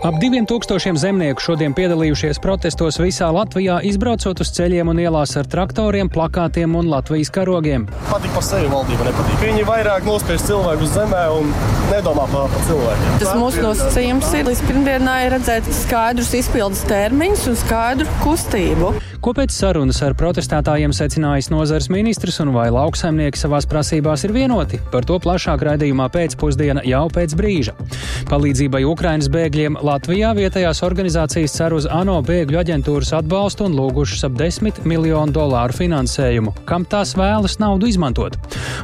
Ap diviem tūkstošiem zemnieku šodien piedalījušies protestos visā Latvijā, izbraucot uz ceļiem un ielās ar traktoriem, plakātiem un Latvijas karogiem. Patīk par sevi valdība nepatīk. Viņi vairāk nospiež cilvēku uz zemē un nedomā par, par cilvēkiem. Tas mūsu nosacījums ir līdz pirmdienai redzēt skaidrus izpildes termiņus un skaidru kustību. Ko pēc sarunas ar protestētājiem secinājis nozars ministrs un vai lauksaimnieki savās prasībās ir vienoti? Par to plašāk raidījumā pēcpusdiena jau pēc brīža. Palīdzībai Ukrainas bēgļiem Latvijā vietējās organizācijas cer uz ANO bēgļu aģentūras atbalstu un lūgušas ap 10 miljonu dolāru finansējumu, kam tās vēlas naudu izmantot.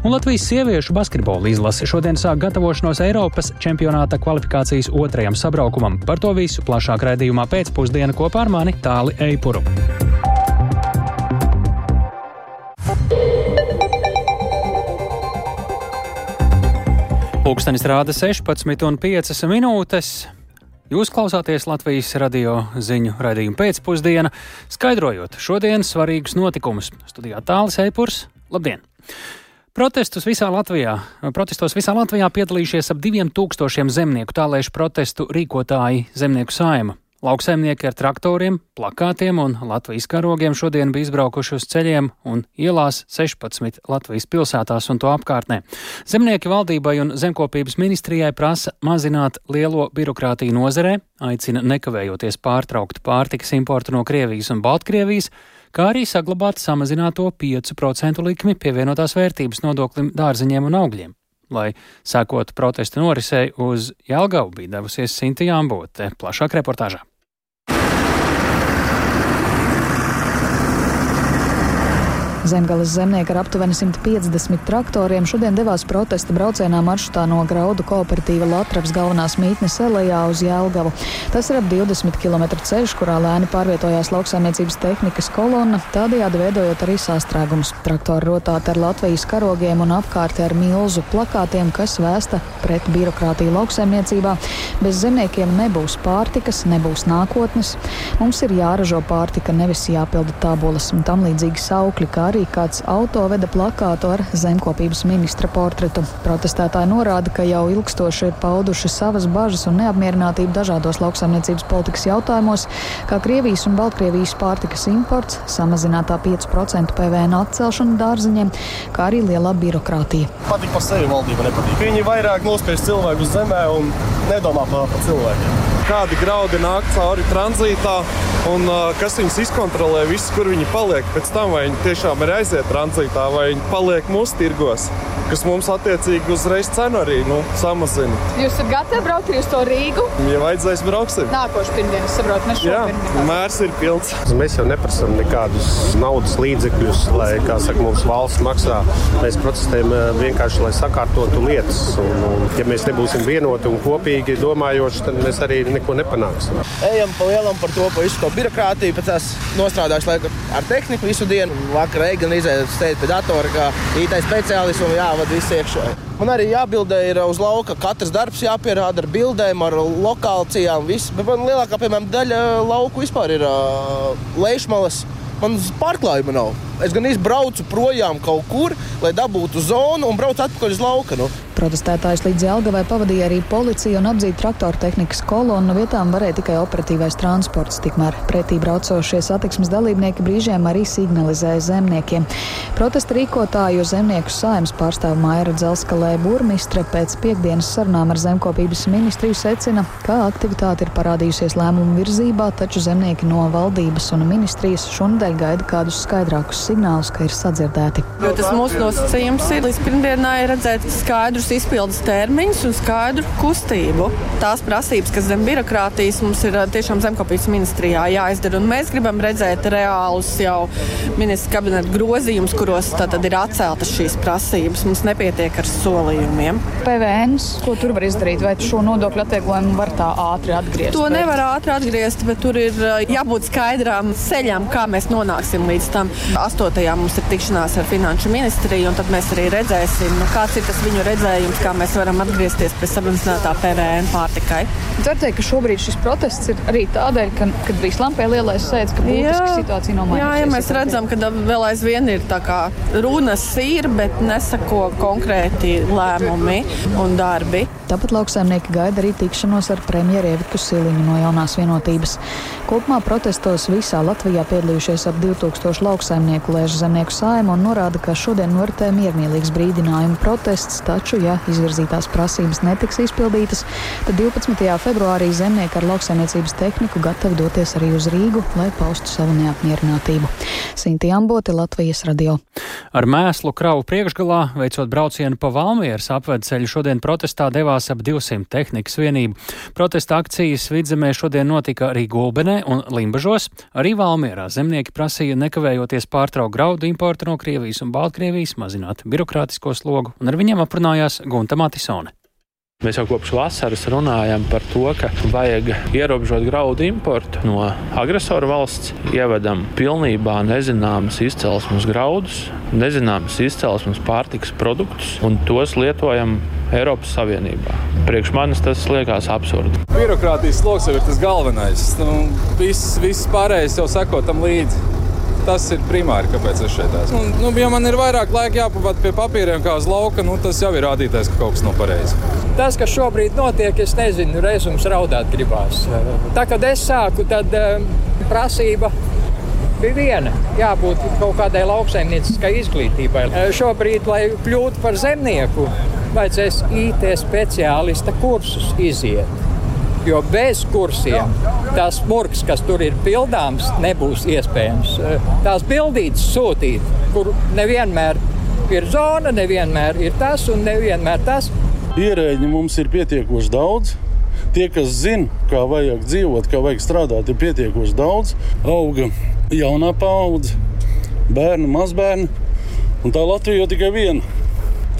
Un Latvijas sieviešu basketbola izlase šodien sāk gatavošanos Eiropas čempionāta kvalifikācijas otrajam sabraukumam. Par to visu plašāk raidījumā pēcpusdiena kopā ar mani Tāli Eipuru. Pūkstens rāda 16,5 minūtes. Jūs klausāties Latvijas radio ziņu raidījumu pēcpusdienā, skaidrojot šodienas svarīgus notikumus. Studijā tālāk Eipurs. Labdien! Protestus visā Latvijā, protestos visā Latvijā piedalījušies ap diviem tūkstošiem zemnieku, tālēšu protestu rīkotāji Zemnieku saima. Lauksaimnieki ar traktoriem, plakātiem un Latvijas karogiem šodien bija izbraukuši uz ceļiem un ielās 16 Latvijas pilsētās un to apkārtnē. Zemnieki valdībai un zemkopības ministrijai prasa mazināt lielo birokrātiju nozarē, aicina nekavējoties pārtraukt pārtikas importu no Krievijas un Baltkrievijas, kā arī saglabāt samazināto 5% likmi pievienotās vērtības nodoklim dārziņiem un augļiem. Lai sekotu protesta norisei, uz Jālgavu bija devusies Sinti Jāmbote. Plašāk reportāžā. Zemgales zemnieki ar aptuveni 150 traktoriem šodien devās protesta braucienā maršrutā no Graudu kooperatīva Latvijas galvenās mītnes Elejā uz Jēlgavu. Tas ir ap 20 km ceļš, kurā lēni pārvietojās lauksaimniecības tehnikas kolonna, tādējādi veidojot arī sastrēgumus. Traktori rotāti ar Latvijas karogiem un apkārti ar milzu plakātiem, kas vēsta pret birokrātiju lauksaimniecībā. Bez zemniekiem nebūs pārtikas, nebūs nākotnes. Mums ir jāražo pārtika, nevis jāpilda tabulas un tam līdzīgi saukļi, kā arī arī kāds auto veda plakātu ar zemkopības ministra portretu. Protestētāji norāda, ka jau ilgstoši ir pauduši savas bažas un neapmierinātību dažādos lauksaimniecības politikas jautājumos, kā Krievijas un Baltkrievijas pārtikas imports, samazinātā 5% PVN atcelšana dārziņiem, kā arī lielā birokrātija. Patīk par sevi valdība nepatīk. Viņi vairāk nospiež cilvēku uz zemē un nedomā par, par cilvēkiem. Kādi graudi nāk cauri tranzītā un kas viņus izkontrolē, viss, kur viņi paliek pēc tam, vai viņi tiešām ir aiziet tranzītā, vai viņi paliek mūsu tirgos, kas mums attiecīgi uzreiz cenu arī nu, samazina. Jūs esat gatavi braukt arī uz to Rīgu? Ja vajadzēs, brauksim. Nākošais pirmdienas saprot, ne šodien. Jā, mērs ir pilns. Mēs jau neprasām nekādus naudas līdzekļus, lai, kā saka, mums valsts maksā. Mēs protestējam vienkārši, lai sakārtotu lietas. Un, un, ja mēs nebūsim vienoti un kopīgi domājoši, tad mēs arī neko nepanāksim. Ejam pa lielam par to, pa visu to birokrātiju, pēc tās nostrādājuši laiku ar tehniku visu dienu. Vakar gan izēju pie datora, kā IT speciālists un jāvada viss iekšā. Man arī jābildē ir uz lauka. Katrs darbs jāpierāda ar bildēm, ar lokācijām. Viss. Bet man lielākā piemēram, daļa lauku vispār ir uh, lejšmalas. Man pārklājuma nav. Es gan izbraucu projām kaut kur, lai dabūtu zonu un braucu atpakaļ uz lauka. Nu. Protestētājs līdz Jelgavai pavadīja arī policija un apdzīta traktoru tehnikas kolonu. No vietām varēja tikai operatīvais transports. Tikmēr pretī braucošie satiksmes dalībnieki brīžiem arī signalizēja zemniekiem. Protesta rīkotāju zemnieku saimnes pārstāv Maira Dzelskalē burmistre pēc piekdienas sarunām ar zemkopības ministriju secina, ka aktivitāte ir parādījusies lēmumu virzībā, taču zemnieki no valdības un ministrijas šonadēļ gaida kādus skaidrākus signālus, ka ir sadzirdēti. Jo tas mūsu nosacījums ir līdz pirmdienai redzēt skaidrus izpildes termiņus un skaidru kustību. Tās prasības, kas zem birokrātijas mums ir tiešām zemkopības ministrijā jāizdara, un mēs gribam redzēt reālus jau ministra kabineta grozījumus, kuros tad ir atceltas šīs prasības. Mums nepietiek ar solījumiem. PVN, ko tur var izdarīt, vai šo nodokļu atvieglojumu var tā ātri atgriezt? To nevar ātri atgriezt, bet tur ir jābūt skaidrām ceļām, kā mēs nonāksim līdz tam. 8. mums ir tikšanās ar Finanšu ministriju, un tad mēs arī redzēsim, nu, kāds ir tas viņu redzējums, kā mēs varam atgriezties pie samazinātā PVN pārtikai. Var teikt, ka šobrīd šis protests ir arī tādēļ, ka, kad bija slampē lielais sēdz, ka būtiski situācija nav mainījusies. Jā, ja mēs redzam, ka vēl aizvien ir tā kā runas ir, bet nesako konkrēti lēmumi un darbi. Tāpat lauksaimnieki gaida arī tikšanos ar premjeru Eviku Siliņu no jaunās vienotības. Kopumā protestos visā Latvijā piedalījušies ap 2000 lauksaimnieku lēž zemnieku saima un norāda, ka šodien noritē miermīlīgs brīdinājuma protests, taču, ja izvirzītās prasības netiks izpildītas, tad 12. februārī zemnieki ar lauksaimniecības tehniku gatavi doties arī uz Rīgu, lai paustu savu neapmierinātību. Sinti Ambote, Latvijas radio. Ar mēslu kravu priekšgalā, veicot braucienu pa Valmieras apvedceļu, šodien protestā devās ap 200 tehnikas vienību. Protesta akcijas vidzemē šodien notika arī Gulbenē un Limbažos. Arī Valmierā zemnieki prasīja nekavējoties pārtraukt graudu importu no Krievijas un Baltkrievijas, mazināt birokrātisko slogu, un ar viņiem aprunājās Gunta Matisone. Mēs jau kopš vasaras runājam par to, ka vajag ierobežot graudu importu no agresoru valsts, ievedam pilnībā nezināmas izcelsmes graudus, nezināmas izcelsmes pārtikas produktus un tos lietojam Eiropas Savienībā. Priekš manis tas liekas absurdi. Birokrātijas sloks jau ir tas galvenais. Nu, viss, viss pārējais jau seko tam līdzi. Tas ir primāri, kāpēc es šeit esmu. Un, nu, ja man ir vairāk laika jāpavada pie papīriem, kā uz lauka, nu, tas jau ir rādītājs, ka kaut kas nav pareizi. Tas, kas šobrīd notiek, es nezinu, reizes raudāt gribās. Tā, kad es sāku, tad prasība bija viena. Jābūt kaut kādai lauksaimnieciskai izglītībai. Šobrīd, lai kļūtu par zemnieku, vajadzēs IT speciālista kursus iziet. Jo bez kursiem tas murgs, kas tur ir pildāms, nebūs iespējams. Tās bildītas sūtīt, kur nevienmēr ir zona, nevienmēr ir tas un nevienmēr tas. Ierēģi mums ir pietiekoši daudz. Tie, kas zina, kā vajag dzīvot, kā vajag strādāt, ir pietiekoši daudz. Auga jaunā paudze, bērni, mazbērni. Un tā Latvija jau tikai viena.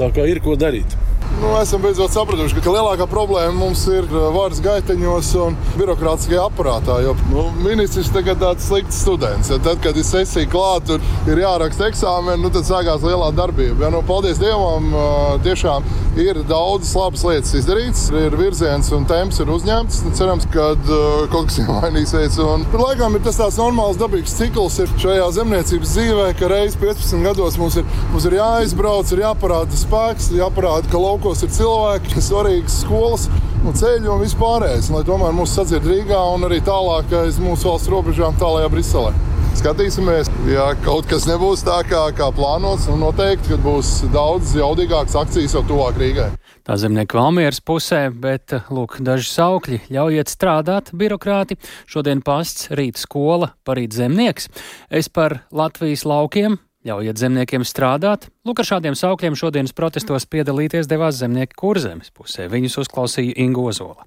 Tā kā ir ko darīt. Nu, esam beidzot sapratuši, ka lielākā problēma mums ir uh, varas gaiteņos un birokrātiskajā aparātā. Jo nu, ministrs tagad ir tāds slikts students. Ja tad, kad ir sesija klāta un ir jāraksta eksāmeni, nu, tad sākās lielā darbība. Ja, nu, paldies Dievam, uh, tiešām ir daudzas labas lietas izdarītas, ir virziens un temps ir uzņemts. Nu, cerams, ka uh, kaut kas mainīsies. Un, tur laikam ir tas tāds normāls, dabīgs cikls šajā zemniecības dzīvē, ka reizes 15 gados mums ir, mums ir jāizbrauc, ir jāparāda spēks, jāparāda, ka lauka laukos ir cilvēki, svarīgas skolas un ceļi un vispārējais. Lai tomēr mūs sadzird Rīgā un arī tālāk aiz mūsu valsts robežām, tālākajā Briselē. Skatīsimies, ja kaut kas nebūs tā, kā, kā plānots, un noteikti, ka būs daudz jaudīgākas akcijas jau tuvāk Rīgai. Tā zemnieka Valmieras pusē, bet lūk, daži saukļi ļaujiet strādāt, birokrāti. Šodien pasts, rīt skola, parīt zemnieks. Es par Latvijas laukiem Ļaujiet zemniekiem strādāt. Lūk, ar šādiem saukļiem šodienas protestos piedalīties devās zemnieki kurzemes pusē. Viņus uzklausīja Ingo Ozola.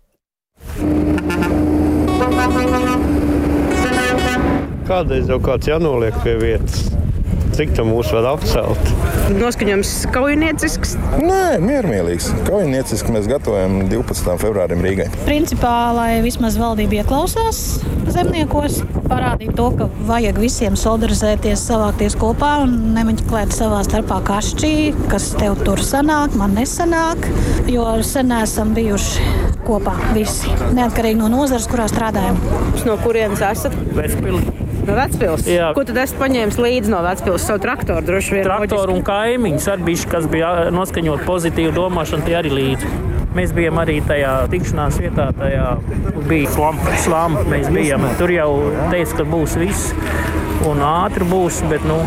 Kādreiz jau kāds jānoliek pie vietas. Cik tam mūs var apcelt? Noskaņojums kaujiniecisks? Nē, miermīlīgs. Kaujiniecisks mēs gatavojam 12. februārim Rīgai. Principā, lai vismaz valdība ieklausās zemniekos, parādīt to, ka vajag visiem solidarizēties, savākties kopā un nemeklēt savā starpā kašķī, kas tev tur sanāk, man nesanāk, jo sen esam bijuši kopā visi, neatkarīgi no nozares, kurā strādājam. No kurienes esat? Vecpilī. No Vecpils. Jā. Ko tad esat paņēmis līdzi no Vecpils? Savu traktoru droši vien. Traktoru un kaimiņus ar bišķi, kas bija noskaņot pozitīvu domāšanu, tie arī līdzi. Mēs bijām arī tajā tikšanās vietā, tajā bija slampa mēs bijām. Tur jau teica, ka būs viss un ātri būs, bet nu,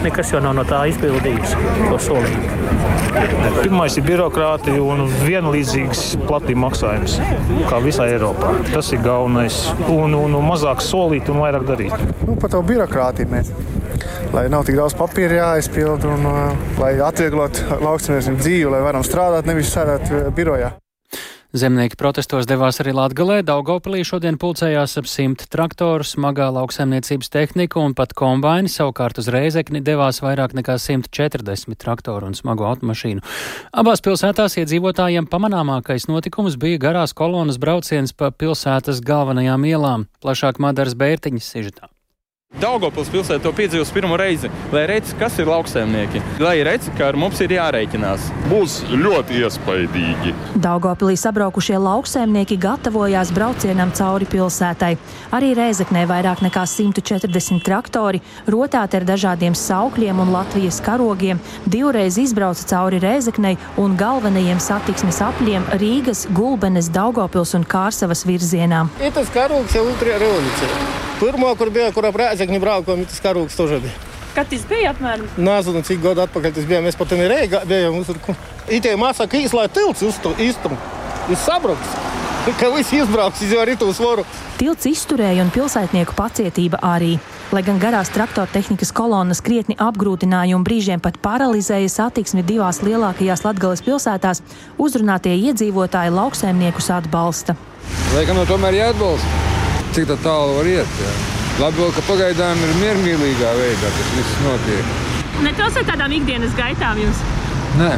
nekas jau nav no tā izpildīts, ko solīja. Pirmais ir birokrātija un vienlīdzīgs platība maksājums, kā visā Eiropā. Tas ir galvenais. Un, un, un mazāk solīt un vairāk darīt. Nu, par to birokrātiju mēs lai nav tik daudz papīra jāizpild un uh, lai atvieglotu lauksaimniecības dzīvi, lai varam strādāt, nevis sēdēt uh, birojā. Zemnieki protestos devās arī Latgalē. Daugopilī šodien pulcējās ap simt traktoru, smagā lauksaimniecības tehniku un pat kombaini. Savukārt uz Reizekni devās vairāk nekā 140 traktoru un smago automašīnu. Abās pilsētās iedzīvotājiem pamanāmākais notikums bija garās kolonas brauciens pa pilsētas galvenajām ielām. Plašāk Madaras Bērtiņas sižetā. Daugopils pilsēta to piedzīvos pirmo reizi, lai redz, kas ir lauksaimnieki, lai redz, ka ar mums ir jārēķinās. Būs ļoti iespaidīgi. Daugopilī sabraukušie lauksaimnieki gatavojās braucienam cauri pilsētai. Arī Rēzeknē vairāk nekā 140 traktori, rotāti ar dažādiem saukļiem un Latvijas karogiem, divreiz izbrauca cauri Rēzeknei un galvenajiem satiksmes apļiem Rīgas, Gulbenes, Daugopils un Kārsavas virzienā. Tas karogs jau otrajā revolūcijā. Pirmā, kur bija, kur ap Rēzekni braukām, tas karogs tožā bija. Kad tas bija apmēram? Nezinu, cik gadu atpakaļ tas bija. Mēs pat tam Rīgā bijām. Itē māsā, ka īslā tilts iztum. Jūs sabruks. Ka viss izbrauks iz jau ritu svoru. Tilts izturēja un pilsētnieku pacietība arī. Lai gan garās traktora tehnikas kolonas krietni apgrūtināja un brīžiem pat paralizēja satiksmi divās lielākajās Latvijas pilsētās, uzrunātie iedzīvotāji lauksaimniekus atbalsta. Laikam no tomēr jāatbalsta. Cik tā tālu var iet? Jā. Labi, vēl, ka pagaidām ir miermīlīgā veidā tas viss notiek. Netraucē tādām ikdienas gaitām jums? Nē.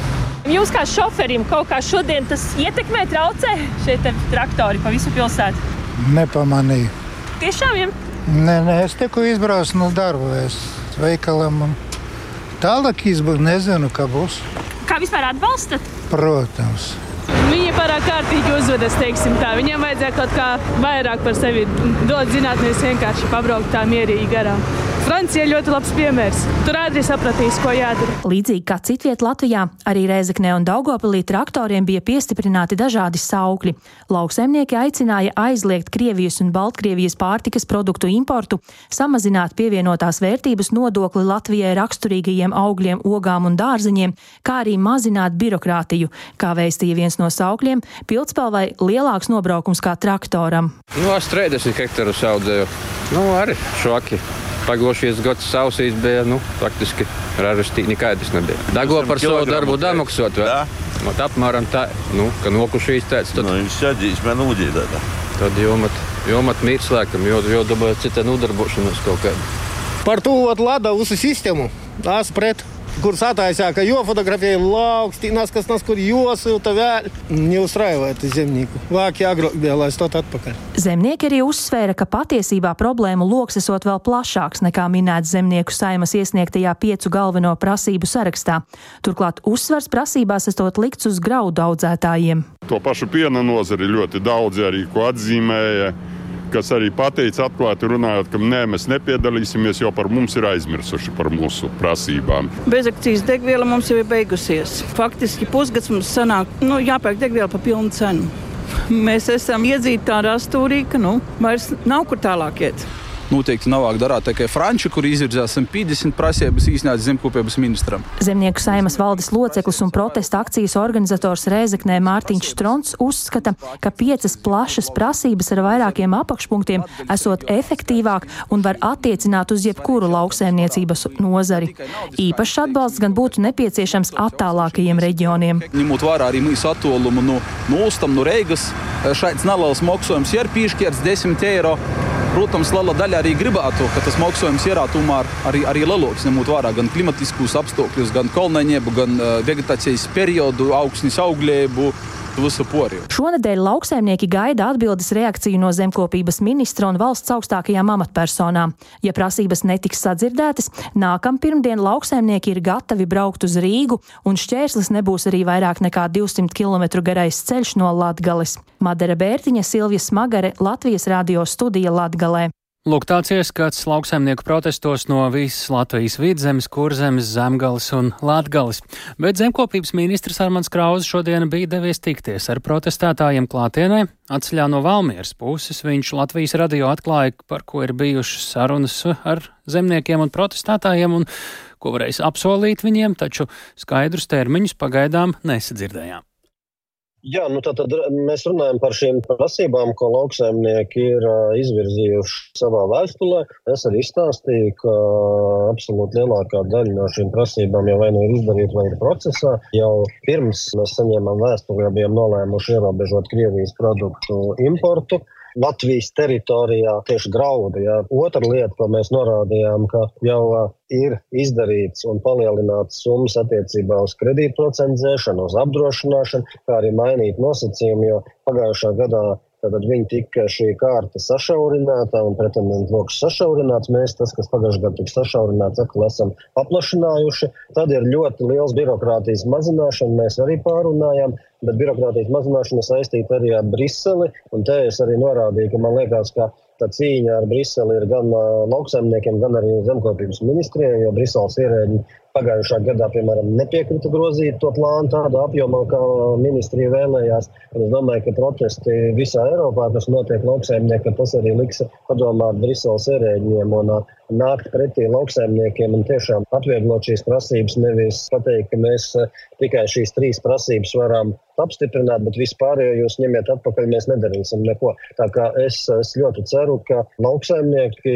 Jūs kā šoferim kaut kā šodien tas ietekmē, traucē šie traktori pa visu pilsētu? Nepamanīju. Tiešām jums? Nē, nē, es tikko izbraucu no darba, es veikalam un tālāk izbraucu, nezinu, kā būs. Kā vispār atbalstat? Protams. Viņi pārāk kārtīgi uzvedas, teiksim tā. Viņiem vajadzēja kaut kā vairāk par sevi dot zināt, nevis vienkārši pabraukt tā mierīgi garām. Francija ir ļoti labs piemērs. Tur ātri sapratīs, ko jādara. Līdzīgi kā citviet Latvijā, arī Rēzeknē un Daugopilī traktoriem bija piestiprināti dažādi saukļi. Lauksaimnieki aicināja aizliegt Krievijas un Baltkrievijas pārtikas produktu importu, samazināt pievienotās vērtības nodokli Latvijai raksturīgajiem augļiem, ogām un dārzeņiem, kā arī mazināt birokrātiju, kā veistīja viens no saukļiem - Piltspēlvai lielāks nobraukums kā traktoram. Nu, 30 hektāru audzēju. Nu, arī šoki. Pagājušais gads sausīs bija, nu, faktiski ražastīgi nekādas nebija. Dago par savu darbu damaksot, vai? Mat apmēram tā, nu, ka nokušīs tāds. Tad, nu, viņš sēdīs man ūdī tādā. Tad jomat, jomat mīkslēkam, jo, jo dabūja cita nodarbošanos kaut kādu. Par to Lada uzu sistēmu, tās pret kur sataisīja, ka jo fotografēja lauks, tīnās, kas nas, kur josilta vēl. Neuzraivēt zemnieku. Vāki agrāk bija, lai stot atpakaļ. Zemnieki arī uzsvēra, ka patiesībā problēmu lokus esot vēl plašāks nekā minēts zemnieku saimas iesniegtajā piecu galveno prasību sarakstā. Turklāt uzsvars prasībās esot likts uz graudu audzētājiem. To pašu piena nozari ļoti daudzi arī ko atzīmēja kas arī pateica atklāti runājot, ka nē, mēs nepiedalīsimies, jo par mums ir aizmirsuši par mūsu prasībām. Bezakcijas degviela mums jau ir beigusies. Faktiski pusgads mums sanāk, nu, jāpērk degviela par pilnu cenu. Mēs esam iedzīti tādā stūrī, ka nu, vairs nav kur tālāk iet noteikti nav darāt tikai franči, kur izvirzās 150 prasības īstenībā zemkopības ministram. Zemnieku saimas valdes loceklis un protesta akcijas organizators Rēzeknē Mārtiņš Strons uzskata, ka piecas plašas prasības ar vairākiem apakšpunktiem esot efektīvāk un var attiecināt uz jebkuru lauksēmniecības nozari. Īpašs atbalsts gan būtu nepieciešams attālākajiem reģioniem. Ņemot vērā arī mūsu attālumu no, Ostam, no Reigas, šāds neliels maksājums ir piešķirts 10 eiro. Protams, liela daļa arī gribētu, ka tas maksājums ir tomēr arī, arī lielāks, ņemot vērā gan klimatiskus apstākļus, gan kolneņiebu, gan vegetācijas periodu, augsnes poriju. Šonadēļ lauksaimnieki gaida atbildes reakciju no zemkopības ministra un valsts augstākajām amatpersonām. Ja prasības netiks sadzirdētas, nākam pirmdien lauksaimnieki ir gatavi braukt uz Rīgu, un šķērslis nebūs arī vairāk nekā 200 km garais ceļš no Latgales. Madara Bērtiņa, Silvija Smagare, Latvijas radio studija Latgalē. Lūk, tāds ieskats lauksaimnieku protestos no visas Latvijas vidzemes, kurzemes, zemgales un latgales. Bet zemkopības ministrs Armans Krauze šodien bija devies tikties ar protestētājiem klātienē. Atceļā no Valmieras puses viņš Latvijas radio atklāja, par ko ir bijušas sarunas ar zemniekiem un protestētājiem un ko varēs apsolīt viņiem, taču skaidrus termiņus pagaidām nesadzirdējām. Jā, nu tad, mēs runājam par šīm prasībām, ko lauksaimnieki ir izvirzījuši savā vēstulē. Es arī izstāstīju, ka absolūti lielākā daļa no šīm prasībām jau vai nu ir izdarīta, vai ir procesā. Jau pirms mēs saņēmām vēstuli, jau bijām nolēmuši ierobežot Krievijas produktu importu. Latvijas teritorijā tieši graudu. Jā. Otra lieta, ko mēs norādījām, ka jau ir izdarīts un palielināts summas attiecībā uz kredītprocentu dzēšanu, uz apdrošināšanu, kā arī mainīt nosacījumu, jo pagājušā gadā Tad viņi tika šī kārta sašaurināta un pretendentu lokus sašaurināts. Mēs tas, kas pagājušajā gadā tika sašaurināts, atkal esam paplašinājuši. Tad ir ļoti liels birokrātijas mazināšana, mēs arī pārunājām, bet birokrātijas mazināšana saistīta arī ar Briseli. Un te es arī norādīju, ka man liekas, ka tā cīņa ar Briseli ir gan uh, lauksaimniekiem, gan arī zemkopības ministrijai, jo Briseles ierēģi Pagājušā gadā, piemēram, nepiekrita grozīt to plānu tādā apjomā, kā ministrija vēlējās. Un es domāju, ka protesti visā Eiropā, kas notiek lauksaimniekiem, tas arī liks padomāt Briseles ierēģiem un nākt pretī lauksaimniekiem un tiešām atvieglot šīs prasības. Nevis pateikt, ka mēs tikai šīs trīs prasības varam apstiprināt, bet vispārējo jūs ņemiet atpakaļ, mēs nedarīsim neko. Tā kā es, es ļoti ceru, ka lauksaimnieki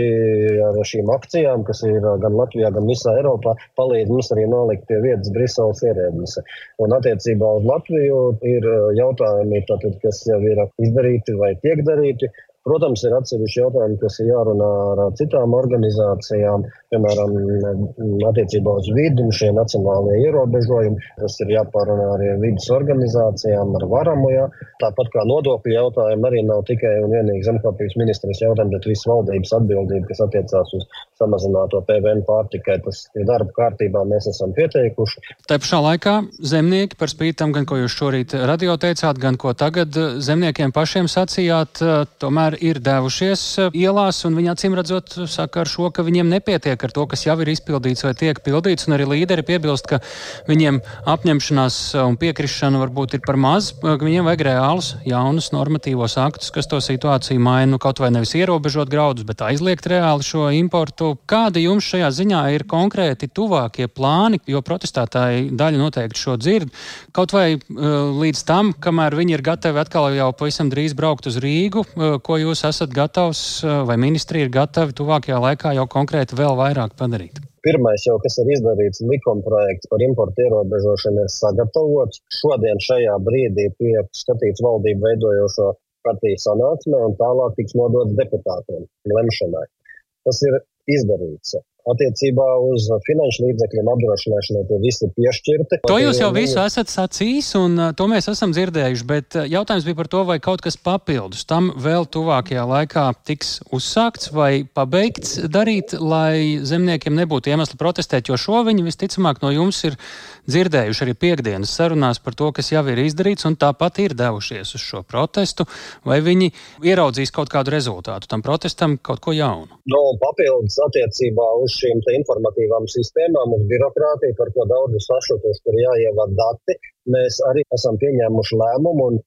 ar šīm akcijām, kas ir gan Latvijā, gan visā Eiropā, palīdz mums arī nolikt pie vietas Briseles ierēdnis. Un attiecībā uz Latviju ir jautājumi, tātad, kas jau ir izdarīti vai tiek darīti. Protams, ir atsevišķi jautājumi, kas ir jārunā ar citām organizācijām, piemēram, attiecībā uz vidi šie nacionālie ierobežojumi. Tas ir jāpārunā arī ar vidas organizācijām, ar varamu. Jā. Tāpat kā nodokļu jautājumi arī nav tikai un vienīgi zemkopības ministrijas jautājumi, bet visas valdības atbildība, kas attiecās uz samazināto PVN pārtikai. Tas ir darba kārtībā, mēs esam pieteikuši. Tā pašā laikā zemnieki par spīti tam, gan ko jūs šorīt radio teicāt, gan ko tagad zemniekiem pašiem sacījāt, tomēr tomēr ir devušies eh, ielās, un viņi acīm redzot saka ar šo, ka viņiem nepietiek ar to, kas jau ir izpildīts vai tiek pildīts, un arī līderi piebilst, ka viņiem apņemšanās eh, un piekrišana varbūt ir par maz, eh, ka viņiem vajag reālus jaunus normatīvos aktus, kas to situāciju maina, nu kaut vai nevis ierobežot graudus, bet aizliegt reāli šo importu. Kādi jums šajā ziņā ir konkrēti tuvākie plāni, jo protestētāji daļa noteikti šo dzird, kaut vai uh, līdz tam, kamēr viņi ir gatavi atkal jau pavisam drīz braukt uz Rīgu, uh, ko jūs esat gatavs eh, vai ministrija ir gatavi tuvākajā laikā jau konkrēti vēl vairāk padarīt? Pirmais, jau, kas ir izdarīts, likuma projekts par importu ierobežošanu, ir sagatavots. Šodien šajā brīdī tiek skatīts valdību veidojošo partiju sanāksmē un tālāk tiks nodots deputātiem lemšanai. Tas ir izdarīts. Attiecībā uz finanšu līdzekļiem apdrošināšanai tie visi ir piešķirti. To jūs jau visu esat sacījis, un to mēs esam dzirdējuši, bet jautājums bija par to, vai kaut kas papildus tam vēl tuvākajā laikā tiks uzsākts vai pabeigts darīt, lai zemniekiem nebūtu iemesli protestēt, jo šo viņi visticamāk no jums ir dzirdējuši arī piekdienas sarunās par to, kas jau ir izdarīts, un tāpat ir devušies uz šo protestu, vai viņi ieraudzīs kaut kādu rezultātu tam protestam, kaut ko jaunu. No, nu, papildus attiecībā uz šīm informatīvām sistēmām, uz birokrātiju, par ko daudzi sašutuši, tur jāievada dati. Mēs arī esam pieņēmuši lēmumu un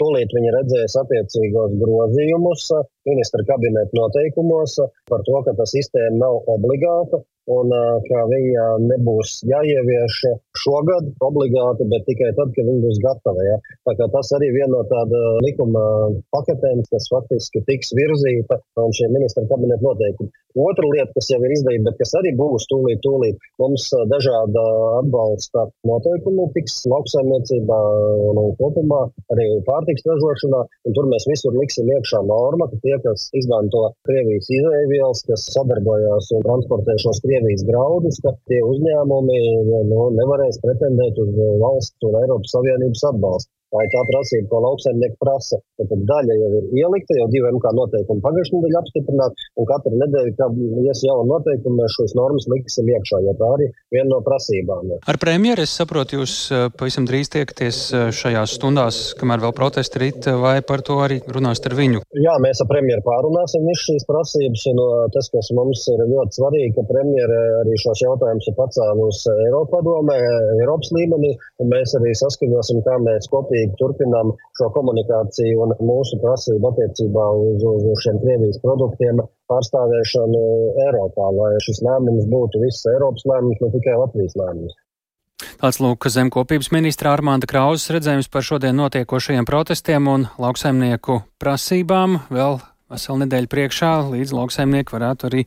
tūlīt viņi redzēs attiecīgos grozījumus ministra kabineta noteikumos par to, ka tā sistēma nav obligāta un ka viņa nebūs jāievieš šogad obligāti, bet tikai tad, kad viņa būs gatava. Ja? Tas arī viena no tāda likuma paketēm, kas faktiski tiks virzīta un šie ministra kabineta noteikumi. Otra lieta, kas jau ir izdarīta, bet kas arī būs tūlīt, tūlīt, mums dažāda atbalsta noteikumi tiks lauksaimniecībā un kopumā arī pārtiks ražošanā, tur mēs visur liksim iekšā norma, ka tie, kas izmanto Krievijas izēvielas, kas sadarbojās un transportē šos Krievijas graudus, ka tie uzņēmumi nu, nevarēs pretendēt uz valsts un Eiropas Savienības atbalstu. Tā ir tā prasība, ko lauksaimnieki prasa. Tad daļa jau ir ielikta, jau divi MK noteikumi pagājušajā nedēļā apstiprināti, un katru nedēļu, kad ies jauna noteikuma, mēs šos normas liksim iekšā, jo tā arī viena no prasībām. Ar premjeru es saprotu, jūs eh, pavisam drīz tiekaties eh, šajās stundās, kamēr vēl protesti rit, vai par to arī runāsiet ar viņu? Jā, mēs ar premjeru pārunāsim visu šīs prasības, un eh, tas, kas mums ir ļoti svarīgi, ka premjera arī šos jautājumus ir pacēlusi Eiropa padomē, Eiropas līmenī, un mēs arī saskaņosim, kā mēs kopīgi kopīgi turpinām šo komunikāciju un mūsu prasību attiecībā uz, uz, uz šiem Krievijas produktiem pārstāvēšanu Eiropā, lai šis lēmums būtu viss Eiropas lēmums, ne tikai Latvijas lēmums. Tāds lūk zemkopības ministra Armānda Krauzes redzējums par šodien notiekošajiem protestiem un lauksaimnieku prasībām vēl veselu nedēļu priekšā, līdz lauksaimnieki varētu arī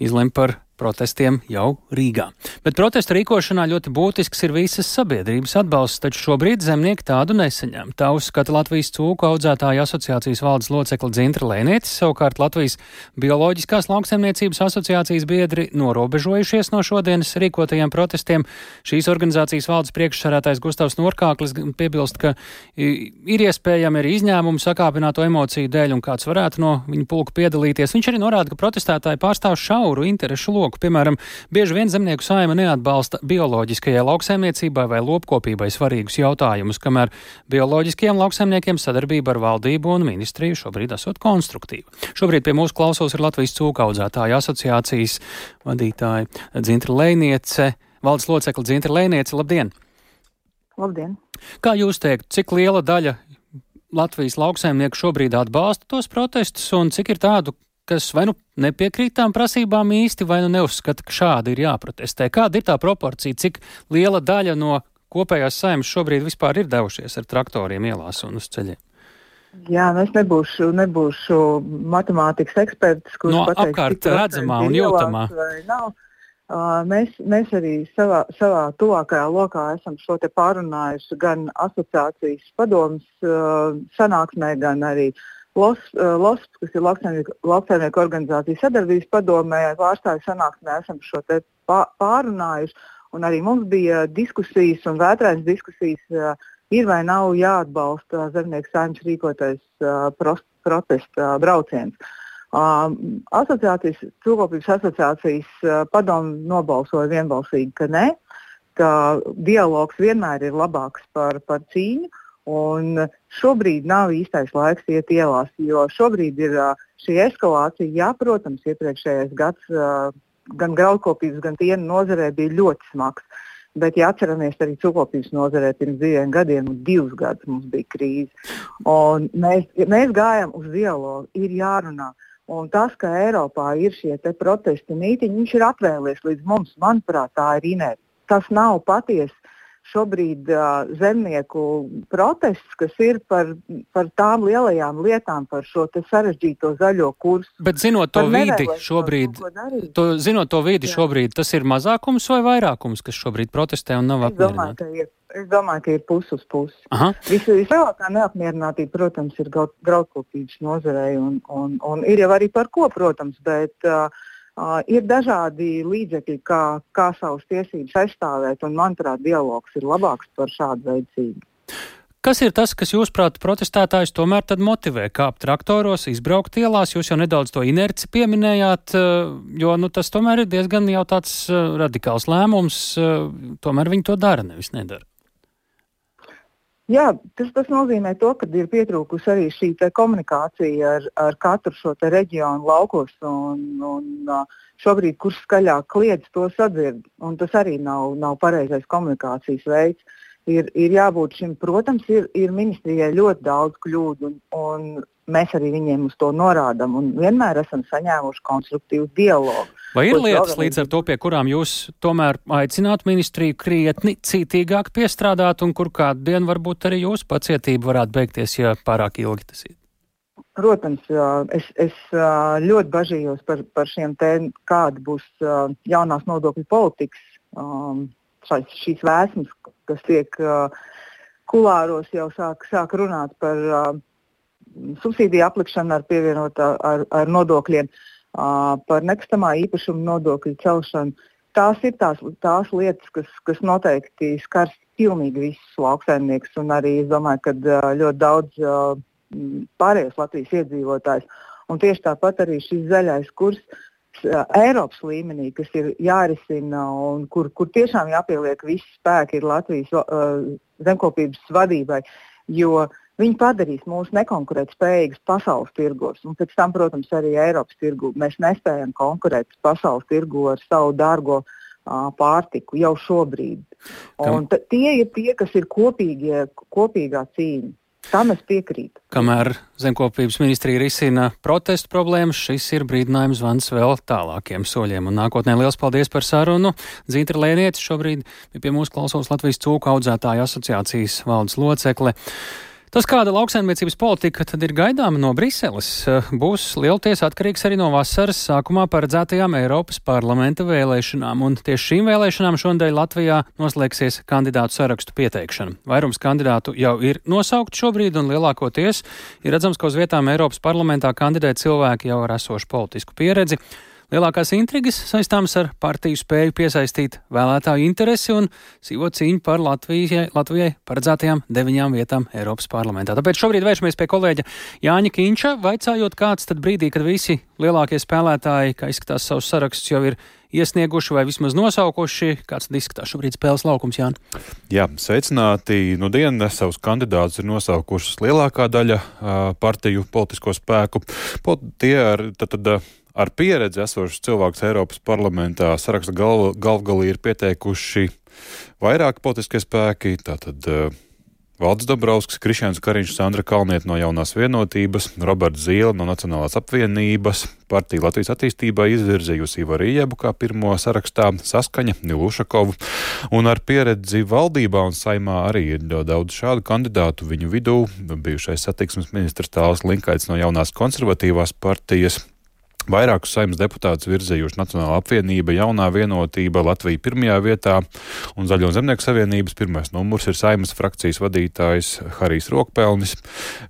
izlemt par protestiem jau Rīgā. Bet protestu rīkošanā ļoti būtisks ir visas sabiedrības atbalsts, taču šobrīd zemnieki tādu nesaņem. Tā uzskata Latvijas cūku audzētāju asociācijas valdes locekla Dzintra Lēnietis, savukārt Latvijas bioloģiskās lauksaimniecības asociācijas biedri norobežojušies no šodienas rīkotajiem protestiem. Šīs organizācijas valdes priekšsarētājs Gustavs Norkāklis piebilst, ka ir iespējami arī izņēmumi sakāpināto emociju dēļ un kāds varētu no viņu pulka piedalīties. Viņš arī norāda, ka protestētāji pārstāv šauru interešu loku loku. Piemēram, bieži vien zemnieku saima neatbalsta bioloģiskajai lauksaimniecībai vai lopkopībai svarīgus jautājumus, kamēr bioloģiskajiem lauksaimniekiem sadarbība ar valdību un ministriju šobrīd esot konstruktīva. Šobrīd pie mūsu klausos ir Latvijas cūkaudzētāju asociācijas vadītāja Dzintra Lēniece, valdes locekla Dzintra Lēniece. Labdien! Labdien! Kā jūs teikt, cik liela daļa Latvijas lauksaimnieku šobrīd atbalsta tos protestus, un cik ir tādu, kas vai nu nepiekrīt tām prasībām īsti, vai nu neuzskata, ka šādi ir jāprotestē. Kāda ir tā proporcija, cik liela daļa no kopējās saimnes šobrīd vispār ir devušies ar traktoriem ielās un uz ceļiem? Jā, nu es nebūšu, nebūšu matemātikas eksperts, kurš no pateiks, apkārt redzamā un jūtamā. Uh, mēs, mēs arī savā, savā tuvākajā lokā esam šo te pārunājuši gan asociācijas padomus uh, sanāksmē, gan arī uh, LOS, uh, LOS kas ir lauksaimnieku organizācijas sadarbības padomē, pārstāvju sanāksmē esam šo pārunājuši. Un arī mums bija diskusijas un vētrainas diskusijas, uh, ir vai nav jāatbalsta zemnieku saimnes rīkotais uh, protesta brauciens. Asociācijas, Cūkopības asociācijas padomu nobalsoja vienbalsīgi, ka nē, ka dialogs vienmēr ir labāks par, par cīņu. Un šobrīd nav īstais laiks iet ielās, jo šobrīd ir šī eskalācija. Jā, protams, iepriekšējais gads gan graudkopības, gan piena nozarē bija ļoti smags. Bet, ja atceramies, arī cukopības nozarē pirms diviem gadiem, divus gadus mums bija krīze. Un mēs, mēs gājām uz dialogu, ir jārunā. Un tas, ka Eiropā ir šie protesti mītiņi, viņš ir atvēlies līdz mums. Manuprāt, tā ir inerce. Tas nav patiesi šobrīd uh, zemnieku protests, kas ir par, par tām lielajām lietām, par šo sarežģīto zaļo kursu. Bet zinot to vidi šobrīd, to, zinot to vidi Jā. šobrīd, tas ir mazākums vai vairākums, kas šobrīd protestē un nav apmierināti? Es domāju, ka ir pusi uz pusi. Vislielākā neapmierinātība, protams, ir graudkopības nozarei, un, un, un ir jau arī par ko, protams, bet uh, Uh, ir dažādi līdzekļi, kā, kā savas tiesības aizstāvēt, un, manuprāt, dialogs ir labāks par šādu veidu cīņu. Kas ir tas, kas, jūsuprāt, protestētājus tomēr motivē kāpt traktoros, izbraukt ielās? Jūs jau nedaudz to inerci pieminējāt, jo nu, tas tomēr ir diezgan jau tāds radikāls lēmums. Tomēr viņi to dara, nevis nedara. Jā, tas, tas nozīmē to, ka ir pietrūkusi arī šī komunikācija ar, ar katru šo reģionu laukos. Un, un, šobrīd, kurš skaļāk kliedz, to sadzird. Un tas arī nav, nav pareizais komunikācijas veids. Ir, ir jābūt šim, protams, ir, ir ministrijai ļoti daudz kļūdu, un, un mēs arī viņiem uz to norādām. Vienmēr esam saņēmuši konstruktīvu dialogu. Vai ir lietas līdz ar to, pie kurām jūs tomēr aicinātu ministriju krietni cītīgāk piestrādāt, un kur kādu dienu varbūt arī jūsu pacietība varētu beigties, ja pārāk ilgi tas ir? Protams, es, es ļoti bažījos par, par šiem tēmām, kāda būs jaunās nodokļu politikas, šīs vēsmas, kas tiek kulāros jau sāk, sāk runāt par subsīdiju aplikšanu ar pievienotā ar, ar nodokļiem. Uh, par nekustamā īpašuma nodokļu celšanu. Tās ir tās, tās lietas, kas, kas noteikti skars pilnīgi visus lauksaimniekus un arī es domāju, ka ļoti daudz pārējos Latvijas iedzīvotājus. Un tieši tāpat arī šis zaļais kurs Eiropas līmenī, kas ir jārisina un kur, kur tiešām jāpieliek visi spēki Latvijas uh, zemkopības vadībai. Jo uh, Viņi padarīs mūs nekonkurētspējīgus pasaules tirgos. Un pēc tam, protams, arī Eiropas tirgu. Mēs nespējam konkurēt pasaules tirgu ar savu dārgo uh, pārtiku jau šobrīd. Tie ir tie, kas ir kopīgie, kopīgā cīņa. Tam es piekrītu. Kamēr zemkopības ministrija risina protestu problēmas, šis ir brīdinājums zvans vēl tālākiem soļiem. Un nākotnē liels paldies par sarunu. Zītra Lēnietis šobrīd bija pie mūsu klausos Latvijas cūku audzētāju asociācijas valdes locekle. Tas, kāda lauksaimniecības politika tad ir gaidāma no Briseles, būs lielties atkarīgs arī no vasaras sākumā paredzētajām Eiropas parlamenta vēlēšanām, un tieši šīm vēlēšanām šonadēļ Latvijā noslēgsies kandidātu sarakstu pieteikšana. Vairums kandidātu jau ir nosaukt šobrīd, un lielākoties ir redzams, ka uz vietām Eiropas parlamentā kandidē cilvēki jau ar esošu politisku pieredzi. Lielākās intrigas saistāmas ar partiju spēju piesaistīt vēlētāju interesi un sīvo cīņu par Latvijai, Latvijai paredzētajām deviņām vietām Eiropas parlamentā. Tāpēc šobrīd vēršamies pie kolēģa Jāņa Kīņša, vaicājot, kāds tad brīdī, kad visi lielākie spēlētāji, kā izskatās savus sarakstus, jau ir iesnieguši vai vismaz nosaukuši. Kāds izskatās šobrīd spēles laukums, Jānis? Jā, sveicināti. Nu, diena savus kandidātus ir nosaukušas lielākā daļa partiju politisko spēku. Pot, tie ar, tad, tad, ar pieredzi esošus cilvēkus Eiropas parlamentā saraksta galv, galvgalī ir pieteikuši vairāk politiskie spēki. Tātad, uh, Valds Dabrovskis, Krišņāns Kariņš, Sandra Kalnieta no jaunās vienotības, Roberts Zīle no Nacionālās apvienības, partija Latvijas attīstībai izvirzījusi Ivaru Iebu kā pirmo sarakstā, saskaņa Nilušakovu, un ar pieredzi valdībā un saimā arī ir ļoti daudz šādu kandidātu viņu vidū. Bijušais satiksmes ministrs Tāls Linkaits no jaunās konservatīvās partijas, Vairākus saimnes deputātus virzījuši Nacionāla apvienība, Jaunā vienotība, Latvija pirmajā vietā un Zaļo zemnieku savienības pirmais numurs ir saimnes frakcijas vadītājs Harijs Rokpelnis.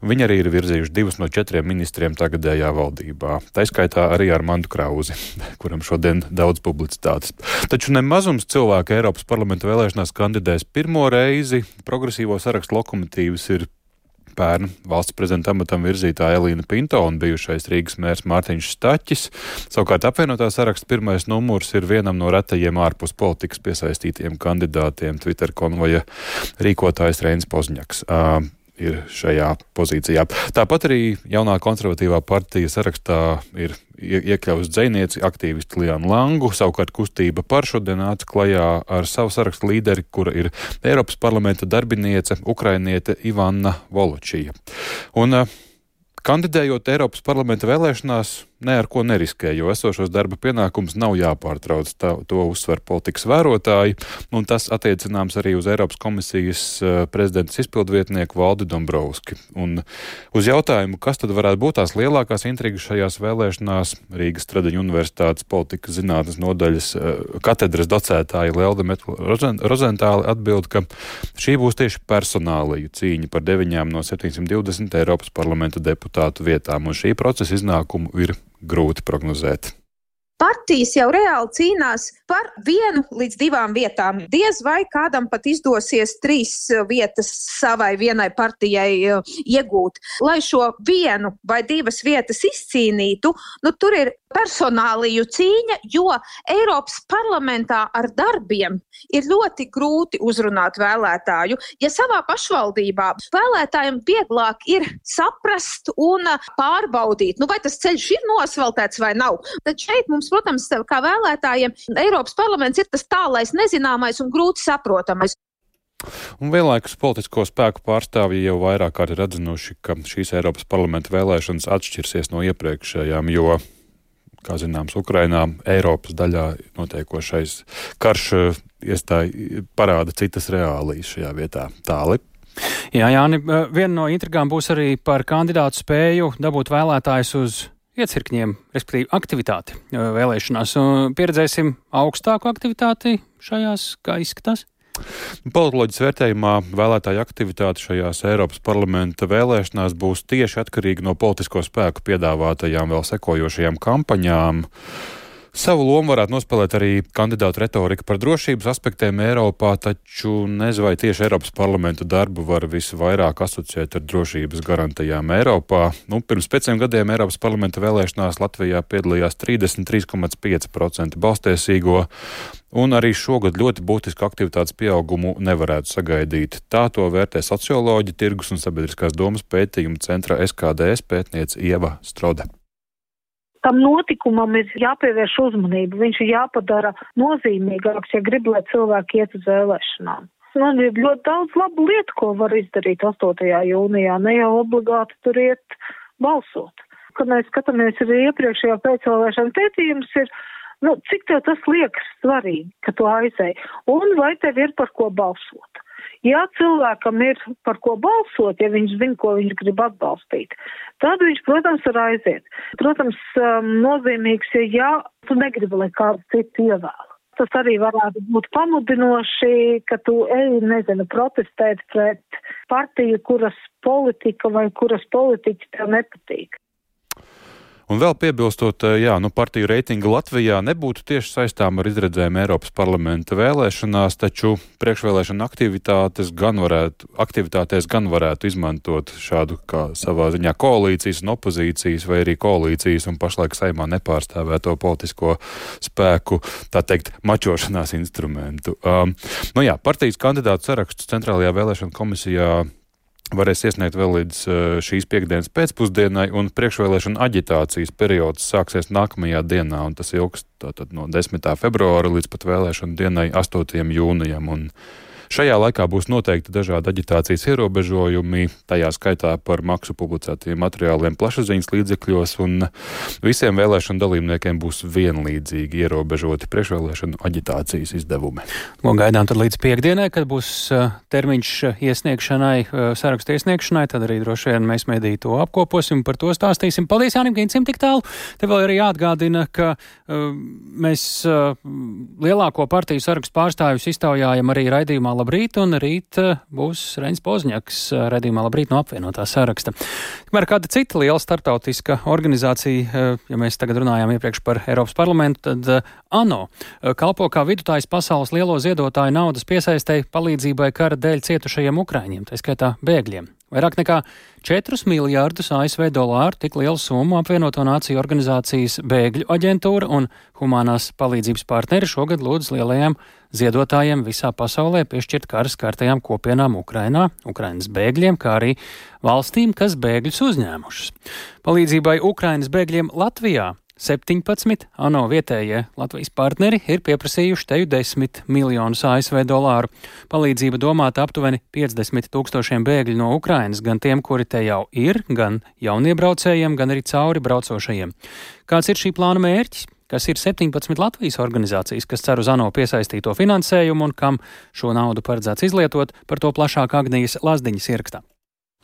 Viņi arī ir virzījuši divus no četriem ministriem tagadējā valdībā. Tā skaitā arī ar Mantu Krauzi, kuram šodien daudz publicitātes. Taču nemazums cilvēku Eiropas parlamenta vēlēšanās kandidēs pirmo reizi. Progresīvo sarakstu lokomotīvas ir pērn valsts prezidenta amatam virzītāja Elīna Pinto un bijušais Rīgas mērs Mārtiņš Staķis. Savukārt apvienotā saraksta pirmais numurs ir vienam no retajiem ārpus politikas piesaistītiem kandidātiem Twitter konvoja rīkotājs Reins Pozņaks. Ir šajā pozīcijā. Tāpat arī jaunā konservatīvā partija sarakstā ir iekļauts dzinieci aktīvisti Lianu Langu, savukārt kustība par šodien nāca klajā ar savu sarakstu līderi, kura ir Eiropas parlamenta darbiniece, ukrainiete Ivana Voločija. Un, Kandidējot Eiropas parlamenta vēlēšanās, ne ar ko neriskē, jo esošos darba pienākumus nav jāpārtrauc. Tā, to uzsver politikas vērotāji, un tas attiecināms arī uz Eiropas komisijas eh, prezidentas izpildvietnieku Valdi Dombrovski. Un uz jautājumu, kas tad varētu būt tās lielākās intrigas šajās vēlēšanās, Rīgas Stradiņu universitātes politikas zinātnes nodaļas eh, katedras docētāja Lelda Rozentāli atbild, ka šī būs tieši personāliju cīņa par deviņām no 720 Eiropas parlamenta deputātu vietām, un šī procesa iznākumu ir grūti prognozēt. Partijas jau reāli cīnās par vienu līdz divām vietām. Diez vai kādam pat izdosies trīs vietas savai vienai partijai eh, iegūt. Lai šo vienu vai divas vietas izcīnītu, nu, tur ir personāliju cīņa, jo Eiropas parlamentā ar darbiem ir ļoti grūti uzrunāt vēlētāju. Ja savā pašvaldībā vēlētājiem vieglāk ir saprast un pārbaudīt, nu, vai tas ceļš ir nosveltēts vai nav, tad šeit mums, protams, kā vēlētājiem, Eiropas parlaments ir tas tālais, nezināmais un grūti saprotamais. Un vienlaikus politisko spēku pārstāvji jau vairāk kārt ir atzinuši, ka šīs Eiropas parlamenta vēlēšanas atšķirsies no iepriekšējām, jo kā zināms, Ukrainā, Eiropas daļā notiekošais karš eh, iestāja parāda citas reālijas šajā vietā. Tāli. Jā, Jāni, eh, viena no intrigām būs arī par kandidātu spēju dabūt vēlētājus uz iecirkņiem, respektīvi aktivitāti eh, vēlēšanās. Pieredzēsim augstāku aktivitāti šajās, kā izskatās? Politoloģijas vērtējumā vēlētāju aktivitāte šajās Eiropas parlamenta vēlēšanās būs tieši atkarīga no politisko spēku piedāvātajām vēl sekojošajām kampaņām. Savu lomu varētu nospēlēt arī kandidātu retorika par drošības aspektiem Eiropā, taču nezinu, vai tieši Eiropas parlamentu darbu var visvairāk asociēt ar drošības garantijām Eiropā. Nu, pirms pieciem gadiem Eiropas parlamenta vēlēšanās Latvijā piedalījās 33,5% balstiesīgo, un arī šogad ļoti būtisku aktivitātes pieaugumu nevarētu sagaidīt. Tā to vērtē socioloģi, tirgus un sabiedriskās domas pētījuma centra SKDS pētniece Ieva Strode tam notikumam ir jāpievērš uzmanība, viņš ir jāpadara nozīmīgāks, ja grib, lai cilvēki iet uz vēlēšanām. Man ir ļoti daudz labu lietu, ko var izdarīt 8. jūnijā, ne jau obligāti tur iet balsot. Kad mēs skatāmies arī iepriekšējā pēcvēlēšana pētījums ir, nu, cik tev tas liekas svarīgi, ka tu aizēji, un vai tev ir par ko balsot. Ja cilvēkam ir par ko balsot, ja viņš zina, ko viņš grib atbalstīt, tad viņš, protams, var aiziet. Protams, um, nozīmīgs ir, ja tu negribi, lai kādu citu ievēl. Tas arī varētu būt pamudinoši, ka tu ej, nezinu, protestēt pret partiju, kuras politika vai kuras politiķi tev nepatīk. Un vēl piebilstot, eh, jā, nu, partiju reitinga Latvijā nebūtu tieši saistām ar izredzēm Eiropas parlamenta vēlēšanās, taču priekšvēlēšana aktivitātes gan varētu, aktivitātēs gan varētu izmantot šādu kā savā ziņā koalīcijas un opozīcijas vai arī koalīcijas un pašlaik saimā nepārstāvēto politisko spēku, tā teikt, mačošanās instrumentu. Um, nu jā, partijas kandidātu sarakstu centrālajā vēlēšana komisijā varēs iesniegt vēl līdz eh, šīs piekdienas pēcpusdienai, un priekšvēlēšana aģitācijas periods sāksies nākamajā dienā, un tas ilgs tātad no 10. februāra līdz pat vēlēšana dienai 8. jūnijam. Un Šajā laikā būs noteikti dažādi aģitācijas ierobežojumi, tajā skaitā par maksu publicētiem materiāliem plašsaziņas līdzekļos, un visiem vēlēšanu dalībniekiem būs vienlīdzīgi ierobežoti priekšvēlēšanu aģitācijas izdevumi. Ko gaidām tad līdz piekdienai, kad būs uh, termiņš iesniegšanai, uh, sarakstu iesniegšanai, tad arī droši vien mēs mediju to apkoposim par to stāstīsim. Paldies Jānim Gincim tik tālu. Te vēl arī jāatgādina, ka uh, mēs uh, lielāko partiju sarakstu pārstāvjus iztaujājam arī raidījumā labrīt, un rīt eh, būs Reņģis Pozņaks eh, redzījumā labrīt no apvienotā saraksta. Kamēr kāda cita liela startautiska organizācija, eh, ja mēs tagad runājām iepriekš par Eiropas parlamentu, tad ANO kalpo kā vidutājs pasaules lielo ziedotāju naudas piesaistēji palīdzībai kara dēļ cietušajiem Ukraiņiem, tā skaitā bēgļiem. Vairāk nekā 4 miljārdus ASV dolāru tik lielu summu apvienoto nāciju organizācijas bēgļu aģentūra un humanās palīdzības partneri šogad lūdz lielajiem ziedotājiem visā pasaulē piešķirt karas kārtajām kopienām Ukrainā, Ukrainas bēgļiem, kā arī valstīm, kas bēgļus uzņēmušas. Palīdzībai Ukrainas bēgļiem Latvijā 17 ANO vietējie Latvijas partneri ir pieprasījuši teju 10 miljonus ASV dolāru. Palīdzība domāta aptuveni 50 tūkstošiem bēgļu no Ukrainas, gan tiem, kuri te jau ir, gan jauniebraucējiem, gan arī cauri braucošajiem. Kāds ir šī plāna mērķis? Kas ir 17 Latvijas organizācijas, kas cer uz ANO piesaistīto finansējumu un kam šo naudu paredzēts izlietot, par to plašāk Agnijas Lazdiņas ierakstā.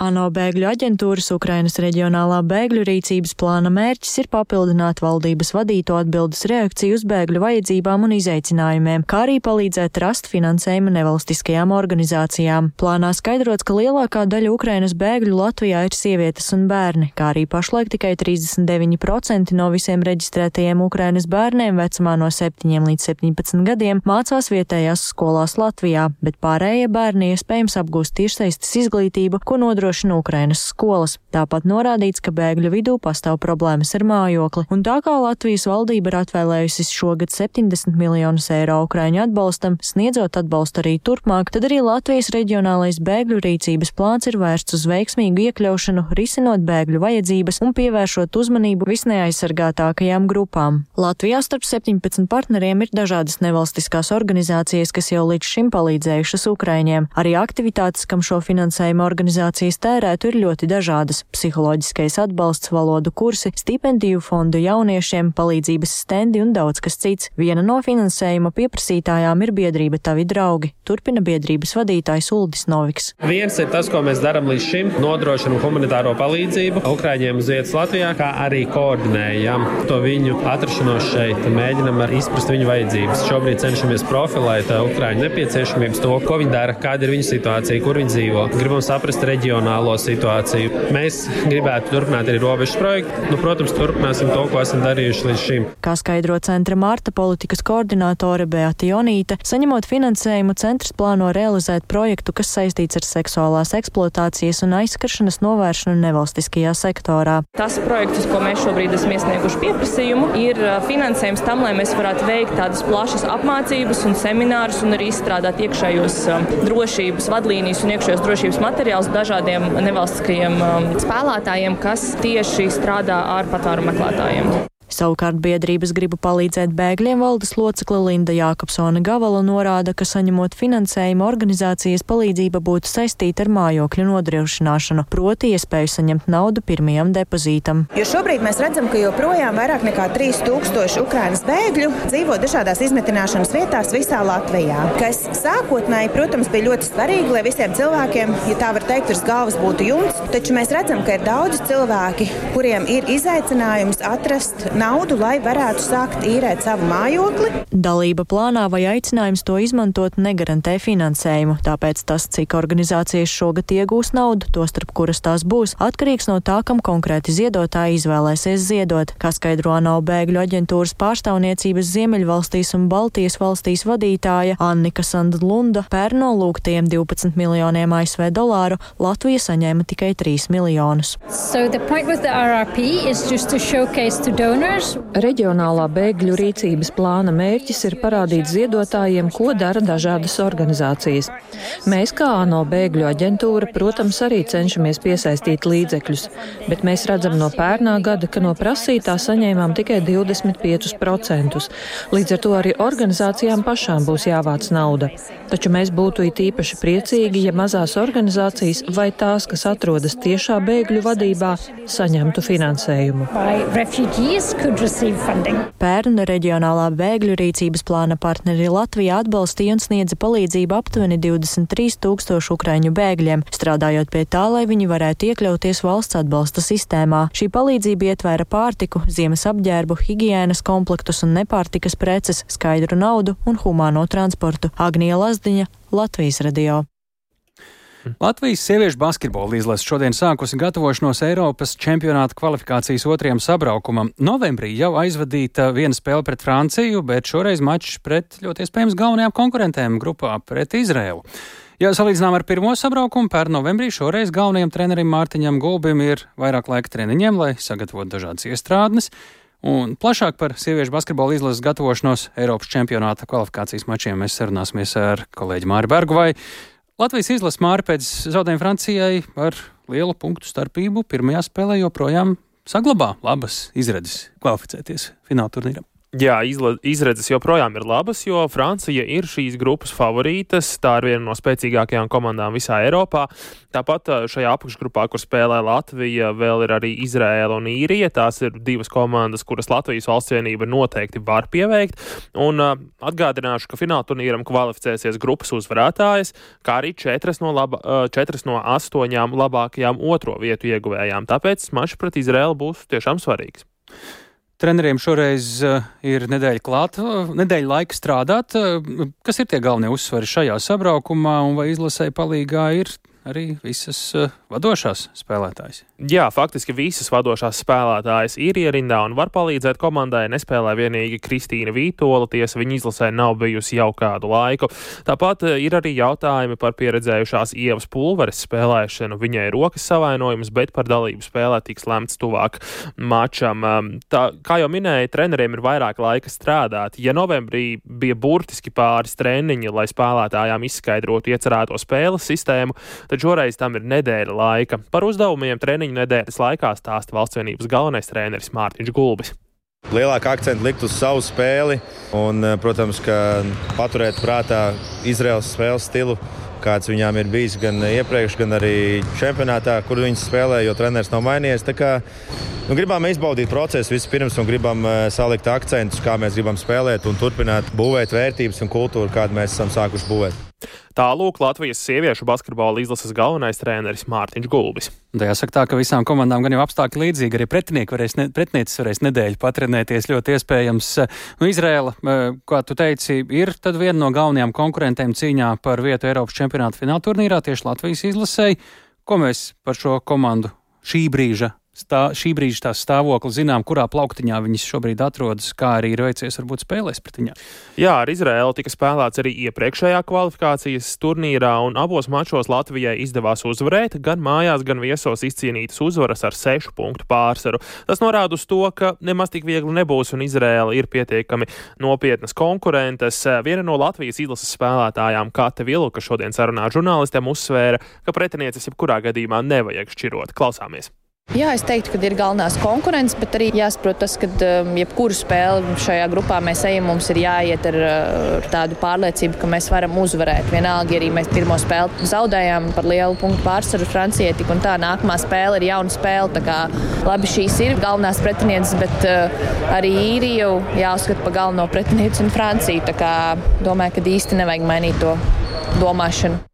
ANO bēgļu aģentūras Ukrainas reģionālā bēgļu rīcības plāna mērķis ir papildināt valdības vadīto atbildes reakciju uz bēgļu vajadzībām un izaicinājumiem, kā arī palīdzēt rast finansējumu nevalstiskajām organizācijām. Plānā skaidrots, ka lielākā daļa Ukrainas bēgļu Latvijā ir sievietes un bērni, kā arī pašlaik tikai 39% no visiem reģistrētajiem Ukrainas bērniem vecumā no 7 līdz 17 gadiem mācās vietējās skolās Latvijā, bet pārējie bērni iespējams apgūst tiešsaistes izglītību, ko nodrošina nodrošina Ukrainas skolas. Tāpat norādīts, ka bēgļu vidū pastāv problēmas ar mājokli, un tā kā Latvijas valdība ir atvēlējusi šogad 70 miljonus eiro Ukraiņu atbalstam, sniedzot atbalstu arī turpmāk, tad arī Latvijas reģionālais bēgļu rīcības plāns ir vērsts uz veiksmīgu iekļaušanu, risinot bēgļu vajadzības un pievēršot uzmanību visneaizsargātākajām grupām. Latvijā starp 17 partneriem ir dažādas nevalstiskās organizācijas, kas jau līdz šim palīdzējušas Ukraiņiem. Arī aktivitātes, kam šo finansējumu organizācijas Pensijas tērētu ir ļoti dažādas - psiholoģiskais atbalsts, valodu kursi, stipendiju fondu jauniešiem, palīdzības stendi un daudz kas cits. Viena no finansējuma pieprasītājām ir biedrība Tavi draugi, turpina biedrības vadītājs Uldis Noviks. Viens ir tas, ko mēs darām līdz šim - nodrošinam humanitāro palīdzību Ukraiņiem uz vietas Latvijā, kā arī koordinējam to viņu atrašanos šeit, mēģinam izprast viņu vajadzības. Šobrīd cenšamies profilēt Ukraiņu nepieciešamības, to, ko viņi dara, kāda ir viņu situācija, kur viņi dzīvo. Gribam saprast reģionu reģionālo situāciju. Mēs gribētu turpināt arī robežas projektu. Nu, protams, turpināsim to, ko esam darījuši līdz šim. Kā skaidro centra Marta politikas koordinātore Beata Jonīte, saņemot finansējumu, centrs plāno realizēt projektu, kas saistīts ar seksuālās eksploatācijas un aizskaršanas novēršanu nevalstiskajā sektorā. Tas projekts, ko mēs šobrīd esam iesnieguši pieprasījumu, ir finansējums tam, lai mēs varētu veikt tādas plašas apmācības un seminārus un arī izstrādāt iekšējos drošības vadlīnijas un iekšējos drošības materiālus dažādiem dažādiem nevalstiskajiem um, spēlētājiem, kas tieši strādā ar patvēru meklētājiem. Savukārt biedrības gribu palīdzēt bēgļiem valdes locekle Linda Jākapsona Gavala norāda, ka saņemot finansējumu organizācijas palīdzība būtu saistīta ar mājokļu nodrošināšanu, proti iespēju saņemt naudu pirmajam depozītam. Jo šobrīd mēs redzam, ka joprojām vairāk nekā 3000 Ukrainas bēgļu dzīvo dažādās izmetināšanas vietās visā Latvijā, kas sākotnēji, protams, bija ļoti svarīgi, lai visiem cilvēkiem, ja tā var teikt, virs galvas būtu jumts, taču mēs redzam, ka ir daudz cilvēki, kuriem ir izaicinājums atrast naudu, lai varētu sākt īrēt savu mājokli. Dalība plānā vai aicinājums to izmantot negarantē finansējumu, tāpēc tas, cik organizācijas šogad iegūs naudu, tostarp kuras tās būs, atkarīgs no tā, kam konkrēti ziedotāji izvēlēsies ziedot, kā skaidro ANO bēgļu aģentūras pārstāvniecības Ziemeļvalstīs un Baltijas valstīs vadītāja Annika Sandlunda. Pērno lūgtajiem 12 miljoniem ASV dolāru Latvija saņēma tikai 3 miljonus. So Reģionālā bēgļu rīcības plāna mērķis ir parādīt ziedotājiem, ko dara dažādas organizācijas. Mēs, kā ANO bēgļu aģentūra, protams, arī cenšamies piesaistīt līdzekļus, bet mēs redzam no pērnā gada, ka no prasītā saņēmām tikai 25%. Līdz ar to arī organizācijām pašām būs jāvāc nauda. Taču mēs būtu it īpaši priecīgi, ja mazās organizācijas vai tās, kas atrodas tiešā bēgļu vadībā, saņemtu finansējumu. Pērna reģionālā bēgļu rīcības plāna partneri Latvijā atbalstīja un sniedza palīdzību aptuveni 23 tūkstošu ukraiņu bēgļiem, strādājot pie tā, lai viņi varētu iekļauties valsts atbalsta sistēmā. Šī palīdzība ietvēra pārtiku, ziemas apģērbu, higienas komplektus un nepārtikas preces, skaidru naudu un humāno transportu. Agnija Lazdiņa, Latvijas radio. Latvijas sieviešu basketbola izlase šodien sākusi gatavošanos Eiropas čempionāta kvalifikācijas otrajam sabraukumam. Novembrī jau aizvadīta viena spēle pret Franciju, bet šoreiz mačs pret ļoti iespējams galvenajām konkurentēm grupā pret Izrēlu. Ja salīdzinām ar pirmo sabraukumu, pērn novembrī šoreiz galvenajam trenerim Mārtiņam Gulbim ir vairāk laika treniņiem, lai sagatavotu dažādas iestrādes. Un plašāk par sieviešu basketbola izlases gatavošanos Eiropas čempionāta kvalifikācijas mačiem mēs sarunāsimies ar kolēģi Māri Bergu. Latvijas izlase māri pēc zaudējuma Francijai ar lielu punktu starpību pirmajā spēlē joprojām saglabā labas izredzes kvalificēties fināla turnīram. Jā, izredzes joprojām ir labas, jo Francija ir šīs grupas favorītas. Tā ir viena no spēcīgākajām komandām visā Eiropā. Tāpat šajā apakšgrupā, kur spēlē Latvija, vēl ir arī Izraēla un Īrija. Tās ir divas komandas, kuras Latvijas valsts vienība noteikti var pieveikt. Un uh, atgādināšu, ka fināla turnīram kvalificēsies grupas uzvarētājas, kā arī četras no, laba, uh, četras no astoņām labākajām otro vietu ieguvējām. Tāpēc mačs pret Izraēlu būs tiešām svarīgs. Treneriem šoreiz uh, ir nedēļa klāta, uh, nedēļa laika strādāt. Uh, kas ir tie galvenie uzsvari šajā sabraukumā un vai izlasēji palīgā ir arī visas uh, vadošās spēlētājas. Jā, faktiski visas vadošās spēlētājas ir ierindā un var palīdzēt komandai. Nespēlē vienīgi Kristīna Vītola, tiesa viņa izlasē nav bijusi jau kādu laiku. Tāpat uh, ir arī jautājumi par pieredzējušās ievas pulveres spēlēšanu. Viņai ir rokas savainojums, bet par dalību spēlē tiks lemts tuvāk mačam. Um, tā, kā jau minēju, treneriem ir vairāk laika strādāt. Ja novembrī bija burtiski pāris treniņi, lai spēlētājām izskaidrotu iecerēto spēles sistēmu, tad šoreiz tam ir nedēļa laika. Par uzdevumiem treniņu nedēļas laikā stāsta valsts vienības galvenais treneris Mārtiņš Gulbis. Lielāka akcenta likt uz savu spēli un, eh, protams, paturēt prātā Izraels spēles stilu, kāds viņām ir bijis gan iepriekš, gan arī čempionātā, kur viņas spēlē, jo treneris nav mainījies. Kā, nu, gribam izbaudīt procesu vispirms un gribam uh, salikt akcentus, kā mēs gribam spēlēt un turpināt būvēt vērtības un kultūru, kādu mēs esam sākuši būvēt. Tālūk Latvijas sieviešu basketbola izlases galvenais treneris Mārtiņš Gulbis. Tā jāsaka tā, ka visām komandām gan jau apstākļi līdzīgi, arī pretinieki varēs, ne, pretiniecis varēs nedēļu patrenēties ļoti iespējams. Nu, Izrēla, eh, kā tu teici, ir tad viena no galvenajām konkurentēm cīņā par vietu Eiropas čempionāta fināla turnīrā tieši Latvijas izlasēji. Ko mēs par šo komandu šī brīža stā, šī brīža tās stāvokli, zinām, kurā plauktiņā viņas šobrīd atrodas, kā arī ir veicies varbūt spēlēs pret viņām. Jā, ar Izraēlu tika spēlēts arī iepriekšējā kvalifikācijas turnīrā, un abos mačos Latvijai izdevās uzvarēt, gan mājās, gan viesos izcīnītas uzvaras ar sešu punktu pārsvaru. Tas norāda uz to, ka nemaz tik viegli nebūs, un Izraēla ir pietiekami nopietnas konkurentes. Viena no Latvijas izlases spēlētājām, Kate Vilka, šodien sarunā žurnālistiem uzsvēra, ka pretinieces jebkurā gadījumā nevajag šķirot. Klausāmies! Jā, es teiktu, ka ir galvenās konkurences, bet arī jāsaprot tas, ka um, jebkuru spēli šajā grupā mēs ejam, mums ir jāiet ar, ar tādu pārliecību, ka mēs varam uzvarēt. Vienalga, arī mēs pirmo spēli zaudējām par lielu punktu pārsvaru Francijai, tik un tā nākamā spēle ir jauna spēle. Tā kā labi šīs ir galvenās pretinieces, bet uh, arī īriju jāuzskata par galveno pretinieci un Franciju. Tā kā domāju, ka īsti nevajag mainīt to domāšanu.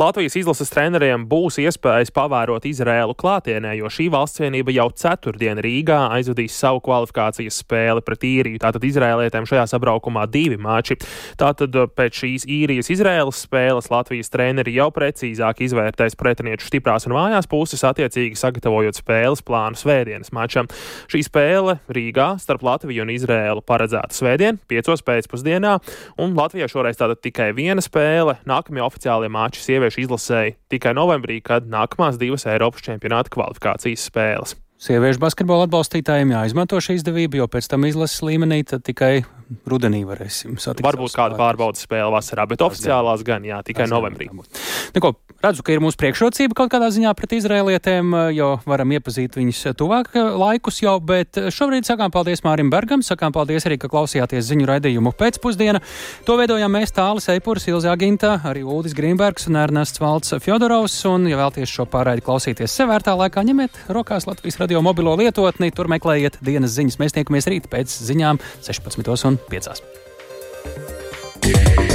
Latvijas izlases treneriem būs iespējas pavērot Izrēlu klātienē, jo šī valsts vienība jau ceturtdien Rīgā aizvadīs savu kvalifikācijas spēli pret īriju. Tātad izrēlietēm šajā sabraukumā divi mači. Tātad uh, pēc šīs īrijas Izrēlas spēles Latvijas treneri jau precīzāk izvērtēs pretinieku stiprās un vājās puses, attiecīgi sagatavojot spēles plānu svētdienas mačam. Šī spēle Rīgā starp Latviju un Izrēlu paredzēta svētdien, piecos pēcpusdienā, un Latvijā šoreiz tātad tikai viena spēle. Nākamie oficiālie mači sieviešu izlasēji tikai novembrī, kad nākamās divas Eiropas čempionāta kvalifikācijas spēles. Sieviešu basketbola atbalstītājiem jāizmanto šī izdevība, jo pēc tam izlases līmenī tikai rudenī varēsim satikt. Varbūt kāda pārbaudas spēle vasarā, bet oficiālās gan, jā, tikai novembrī. Neko, redzu, ka ir mūsu priekšrocība kaut kādā ziņā pret izrēlietēm, jo varam iepazīt viņus tuvāk laikus jau, bet šobrīd sakām paldies Mārim Bergam, sakām paldies arī, ka klausījāties ziņu raidījumu pēcpusdiena. To veidojām mēs Tālis Eipurs, Ilzā Ginta, arī Uldis Grīmbergs un Ernests Valds Fjodorovs, un, ja vēlties šo pārraidi klausīties sevērtā laikā, ņemiet rokās Latvijas radio mobilo lietotni, tur meklējiet dienas ziņas. Mēs tiekamies rīt pēc ziņām 16.5.